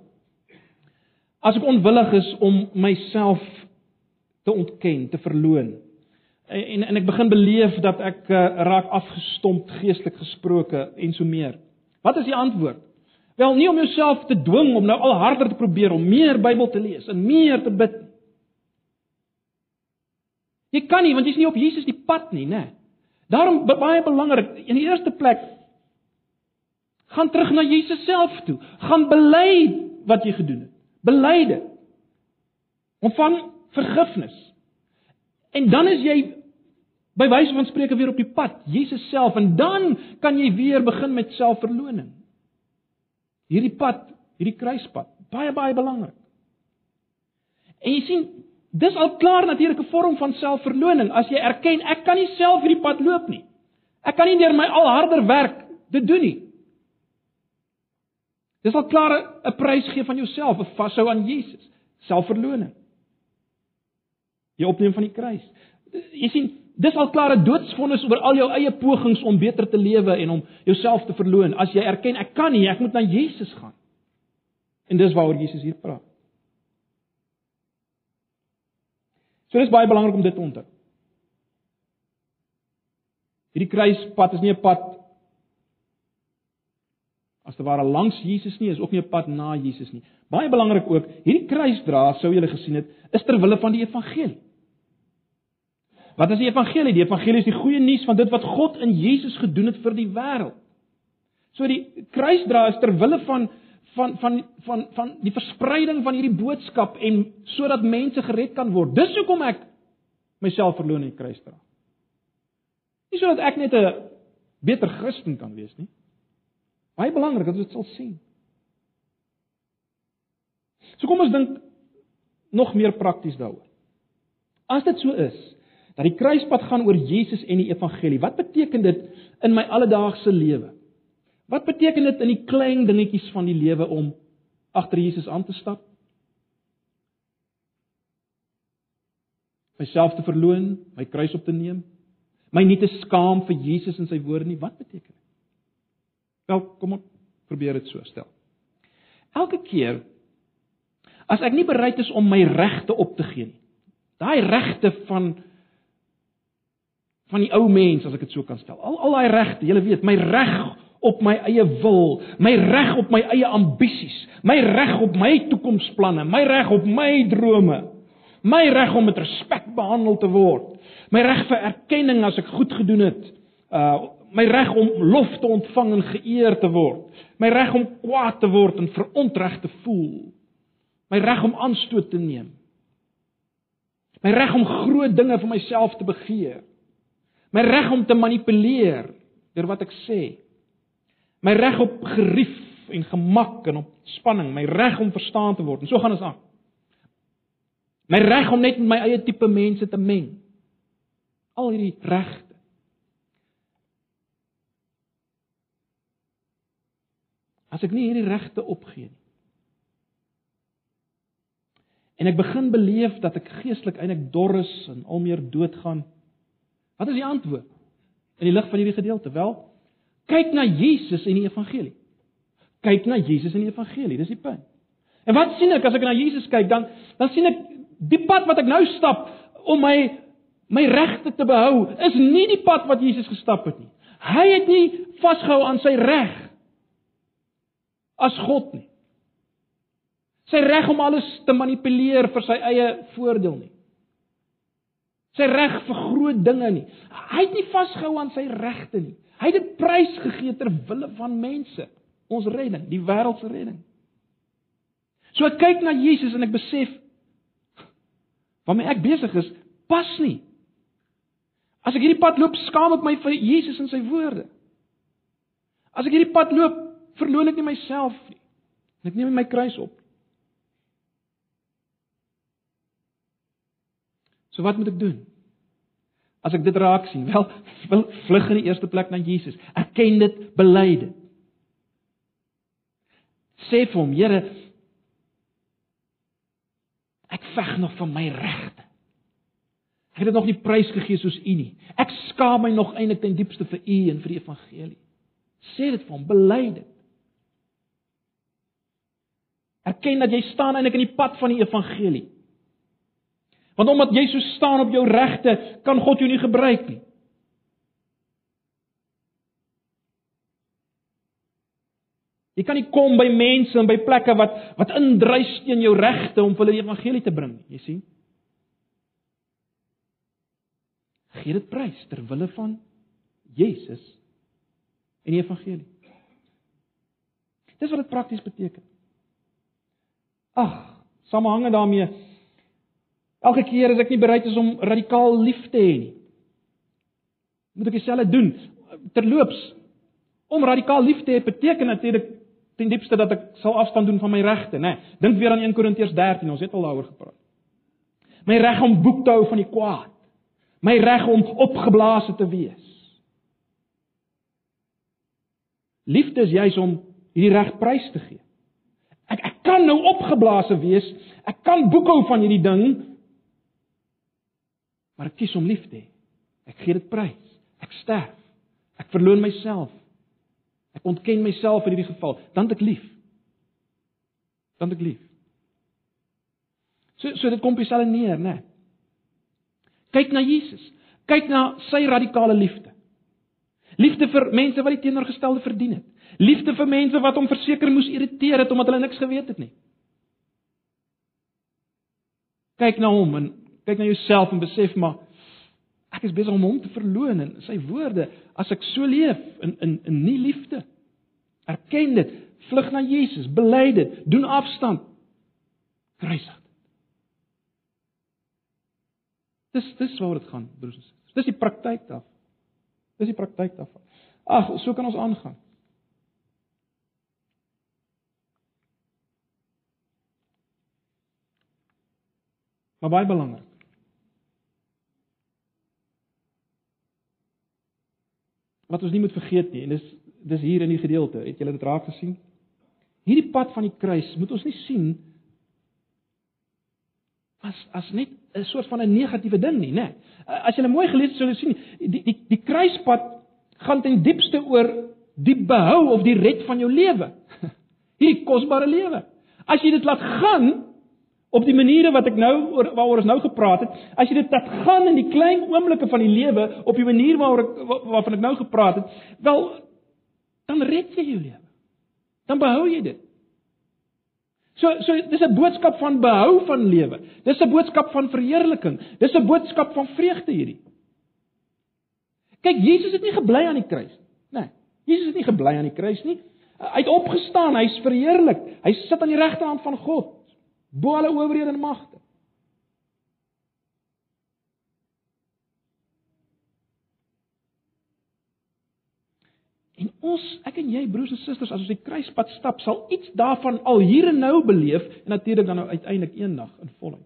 As ek onwillig is om myself te ontken, te verloon en en ek begin beleef dat ek uh, raak afgestomp geestelik gesproke en so meer. Wat is die antwoord? Wel nie om jouself te dwing om nou al harder te probeer om meer Bybel te lees en meer te bid. Jy kan nie want jy's nie op Jesus die pad nie, né? Nee. Daarom baie belangrik, in die eerste plek gaan terug na Jesus self toe. Gaan bely wat jy gedoen het. Bely dit. Ontvang vergifnis. En dan is jy by wyse van spreuke weer op die pad, Jesus self en dan kan jy weer begin met selfverloning. Hierdie pad, hierdie kruispad, baie baie belangrik. En jy sien, Dis al klaar natuurlik 'n vorm van selfverloning as jy erken ek kan nie self hierdie pad loop nie. Ek kan nie deur my al harder werk dit doen nie. Dis al klaar 'n prys gee van jouself, 'n vashou aan Jesus, selfverloning. Jy opneem van die kruis. Jy sien, dis al klaar 'n doodsvonnis oor al jou eie pogings om beter te lewe en om jouself te verloon. As jy erken ek kan nie, ek moet na Jesus gaan. En dis waaroor Jesus hier praat. So dis baie belangrik om dit te onthou. Hierdie kruispad is nie 'n pad as te ware langs Jesus nie, is ook nie 'n pad na Jesus nie. Baie belangrik ook, hierdie kruisdra, sou julle gesien het, is ter wille van die evangelie. Wat is die evangelie? Die evangelie is die goeie nuus van dit wat God in Jesus gedoen het vir die wêreld. So die kruisdra is ter wille van van van van van die verspreiding van hierdie boodskap en sodat mense gered kan word. Dis hoekom ek myself verloon in die kruis dra. Nie sodat ek net 'n beter Christen kan wees nie. Baie belangrik dat ons dit sal sien. So kom ons dink nog meer prakties daaroor. As dit so is dat die kruispad gaan oor Jesus en die evangelie, wat beteken dit in my alledaagse lewe? Wat beteken dit in die klein dingetjies van die lewe om agter Jesus aan te stap? Myself te verloon, my kruis op te neem, my nie te skaam vir Jesus en sy woorde nie. Wat beteken dit? Wel, kom ons probeer dit so stel. Elke keer as ek nie bereid is om my regte op te gee nie. Daai regte van van die ou mens as ek dit so kan stel. Al al daai regte, jy weet, my reg op my eie wil, my reg op my eie ambisies, my reg op my toekomsplanne, my reg op my drome, my reg om met respek behandel te word, my reg vir erkenning as ek goed gedoen het, uh my reg om lof te ontvang en geëer te word, my reg om kwaad te word en verontreg te voel, my reg om aanstoot te neem, my reg om groot dinge vir myself te begeer, my reg om te manipuleer deur wat ek sê, my reg op gerief en gemak en op spanning, my reg om verstaan te word. En so gaan ons aan. My reg om net met my eie tipe mense te meng. Al hierdie regte. As ek nie hierdie regte opgee nie. En ek begin beleef dat ek geestelik eintlik dor is en al meer doodgaan. Wat is die antwoord? In die lig van hierdie gedeelte, wel, Kyk na Jesus en die evangelie. Kyk na Jesus en die evangelie, dis die punt. En wat sien ek as ek na Jesus kyk? Dan dan sien ek die pad wat ek nou stap om my my regte te behou, is nie die pad wat Jesus gestap het nie. Hy het nie vasgehou aan sy reg as God nie. Sy reg om alles te manipuleer vir sy eie voordeel nie. Sy reg vir groot dinge nie. Hy het nie vasgehou aan sy regte nie. Hy het dit prys gegee ter wille van mense, ons redding, die wêreld se redding. So ek kyk na Jesus en ek besef waarmee ek besig is, pas nie. As ek hierdie pad loop, skaam ek my vir Jesus en sy woorde. As ek hierdie pad loop, verloon ek nie myself nie. Ek neem my kruis op. So wat moet ek doen? as ek dit raak sien? Wel, vlug in die eerste plek na Jesus. Erken dit, bely dit. Sê vir hom, Here, ek veg nog vir my regte. Ek het dit nog nie prys gegee soos U nie. Ek skaam my nog eintlik ten diepste vir U en vir die evangelie. Sê dit vir hom, bely dit. Erken dat jy staan eintlik in die pad van die evangelie. Want omdat jy so staan op jou regte, kan God jou nie gebruik nie. Jy kan nie kom by mense en by plekke wat wat indrys teen jou regte om hulle die evangelie te bring, jy sien? Gee dit prys ter wille van Jesus en die evangelie. Dis wat dit prakties beteken. Ag, samehang daarmee Elke keer as ek nie bereid is om radikaal lief te hê nie, moet ek dieselfde doen. Terloops, om radikaal lief te hê beteken natuurlik ten diepste dat ek sal afstand doen van my regte, né? Nee, dink weer aan 1 Korintiërs 13, ons het al daaroor gepraat. My reg om boek te hou van die kwaad. My reg om opgeblaas te wees. Liefde is juis om hierdie reg prys te gee. Ek ek kan nou opgeblaas wees. Ek kan boekhou van hierdie ding, maar ek kies om lief te hê. Ek gee dit prys. Ek sterf. Ek verloon myself. Ek ontken myself in hierdie geval, dan ek lief. Dan ek lief. So so dit kom dieselfde neer, né? Kyk na Jesus. Kyk na sy radikale liefde. Liefde vir mense wat die teenoorgestelde verdien het. Liefde vir mense wat hom verseker moes irriteer het omdat hulle niks geweet het nie. Kyk na hom en kyk na jouself en besef maar ek is besig om hom te verloon en sy woorde as ek so leef in in in nie liefde. Erken dit, vlug na Jesus, bely dit, doen afstand. Kruisig. Dis dis waaroor dit gaan, broers en susters. Dis die praktyk daarvan. Dis die praktyk daarvan. Ag, so kan ons aangaan. Maar baie belangrik. Wat ons nie moet vergeet nie en dis dis hier in die gedeelte, het julle dit raak gesien? Hierdie pad van die kruis moet ons nie sien as as net 'n soort van 'n negatiewe ding nie, né? As jy mooi gelees het, sou jy sien die die die kruispad gaan ten diepste oor die behou of die red van jou lewe. Hierdie kosbare lewe. As jy dit laat gaan op die maniere wat ek nou oor waaroor ons nou gepraat het, as jy dit laat gaan in die klein oomblikke van die lewe op die manier waaroor ek waarvan ek nou gepraat het, wel dan red jy jou lewe. Dan behou jy dit. So so dis 'n boodskap van behou van lewe. Dis 'n boodskap van verheerliking. Dis 'n boodskap van vreugde hierdie. Kyk, Jesus het nie gebly aan die kruis nie. Nee. Jesus het nie gebly aan die kruis nie. Hy het opgestaan, hy's verheerlik. Hy sit aan die regterhand van God, bo alle owerhede en magte. En ons, ek en jy broers en susters, as ons die kruispad stap, sal iets daarvan al hier en nou beleef en natuurlik dan nou uiteindelik eendag in volheid.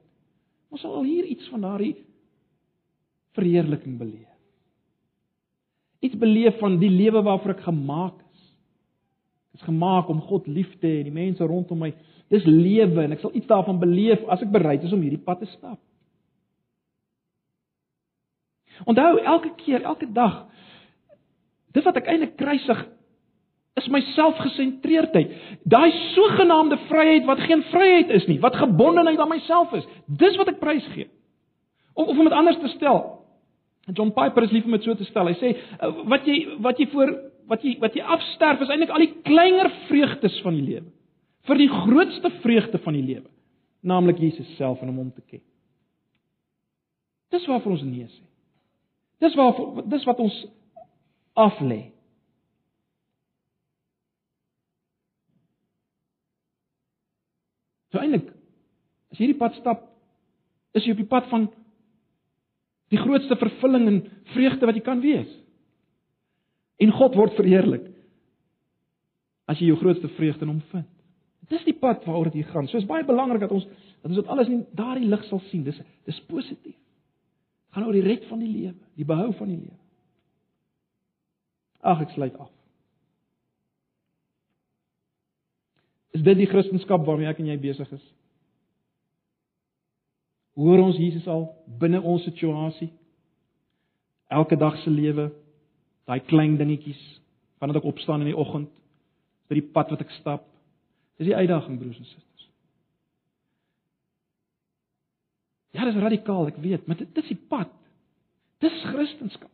Ons sal al hier iets van daardie verheerliking beleef. Iets beleef van die lewe waarvoor ek gemaak is. Ek is gemaak om God lief te hê en die mense rondom my. Dis lewe en ek sal iets daarvan beleef as ek bereid is om hierdie pad te stap. Onthou elke keer, elke dag Dis wat ek eintlik kruisig is my selfgesentreerdheid. Daai sogenaamde vryheid wat geen vryheid is nie, wat gebondenheid aan myself is. Dis wat ek prys gee. Of of om dit anders te stel. John Piper is lief om dit so te stel. Hy sê uh, wat jy wat jy voor wat jy wat jy afsterf is eintlik al die kleiner vreugdes van die lewe. Vir die grootste vreugde van die lewe, naamlik Jesus self en om hom te ken. Dis waarvoor ons nee sê. Dis waarvoor dis wat ons af lê. So eintlik as jy hierdie pad stap, is jy op die pad van die grootste vervulling en vreugde wat jy kan wees. En God word verheerlik as jy jou grootste vreugde in hom vind. Dis die pad waaroor dit gaan. So is baie belangrik dat ons dat ons dit alles in daardie lig sal sien. Dis dis positief. Gaan oor die red van die lewe, die behou van die lewe. Ag, ek sluit af. Is dit die Christendom waarmee ek en jy besig is? Hoor ons Jesus al binne ons situasie? Elke dag se lewe, daai klein dingetjies, wanneer ek opstaan in die oggend, by die pad wat ek stap. Dis die uitdaging, broers en susters. Ja, dis radikaal, ek weet, maar dit is die pad. Dis Christendom.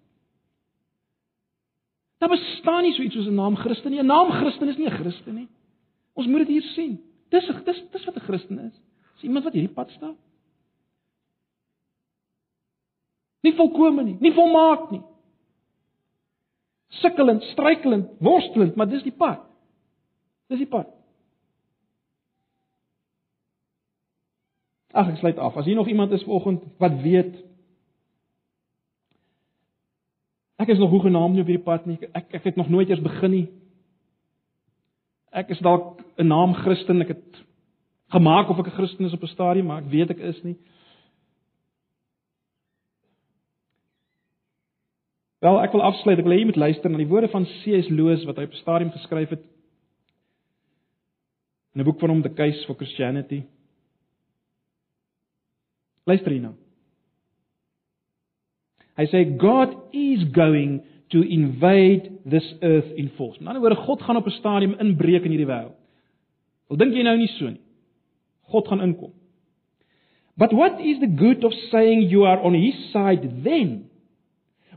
Daar bestaan nie so iets soos 'n naam Christen nie. 'n Naam Christen is nie 'n Christen nie. Ons moet dit hier sien. Dis dis dis wat 'n Christen is. Dis iemand wat hierdie pad stap. Nie volkome nie, nie volmaak nie. Sukkelend, struikelend, worstelend, maar dis die pad. Dis die pad. Ag, ek sluit af. As hier nog iemand is vanoggend wat weet Ek is nog hoegenaamd nie op hierdie pad nie. Ek ek het nog nooit eers begin nie. Ek is dalk 'n naam Christen. Ek het gemaak of ek 'n Christen is op 'n stadium, maar ek weet ek is nie. Wel, ek wil afsluit. Ek wil hê jy moet luister na die woorde van C.S. Lewis wat hy op 'n stadium geskryf het in 'n boek van hom The Case for Christianity. Luister hierna. Nou. Hy sê God is going to invade this earth in force. Ander woorde, God gaan op 'n stadium inbreek in hierdie wêreld. Wel dink jy nou nie so nie. God gaan inkom. But what is the good of saying you are on his side then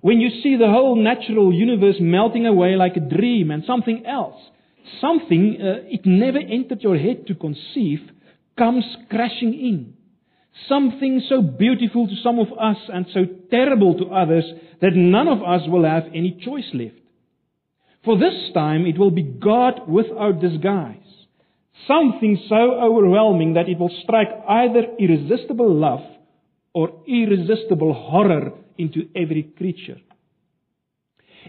When you see the whole natural universe melting away like a dream and something else, something uh, it never entered your head to conceive, comes crashing in. Something so beautiful to some of us and so terrible to others that none of us will have any choice left. For this time it will be God without disguise. Something so overwhelming that it will strike either irresistible love or irresistible horror into every creature.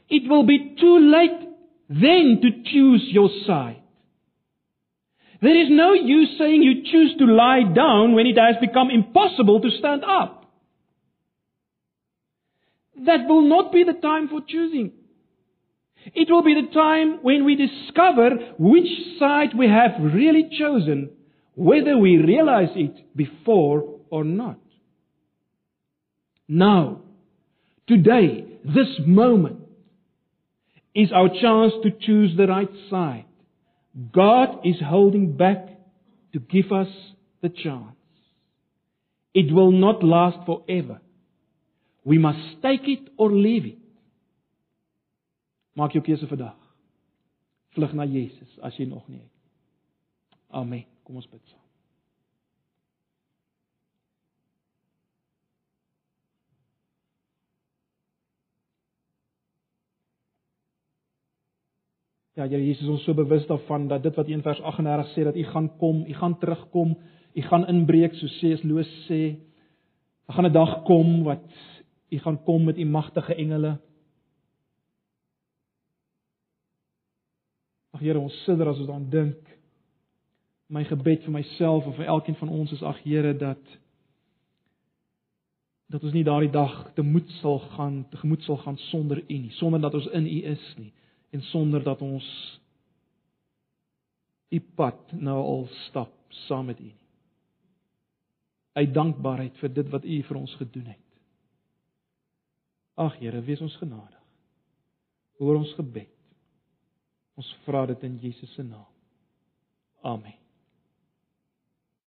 It will be too late then to choose your side. There is no use saying you choose to lie down when it has become impossible to stand up. That will not be the time for choosing. It will be the time when we discover which side we have really chosen, whether we realize it before or not. Now, today, this moment, is our chance to choose the right side. God is holding back to give us the chance. It will not last forever. We must take it or leave it. Maak jou keuse vandag. Vlug na Jesus as jy nog nie het. Amen. Kom ons bid saam. Ja, Here Jesus, ons is so bewus daarvan dat dit wat in vers 38 sê dat U gaan kom, U gaan terugkom, U gaan inbreek, so sê as Loos sê. Daar gaan 'n dag kom wat U gaan kom met U magtige engele. Ag Here, ons sidder as ons daaraan dink. My gebed vir myself en vir elkeen van ons is ag Here dat dat ons nie daardie dag te moed sal gaan, te gemoed sal gaan sonder U nie, sonder dat ons in U is nie en sonder dat ons u pad nou al stap saam met u nie. Uit dankbaarheid vir dit wat u vir ons gedoen het. Ag Here, wees ons genadig. Hoor ons gebed. Ons vra dit in Jesus se naam. Amen.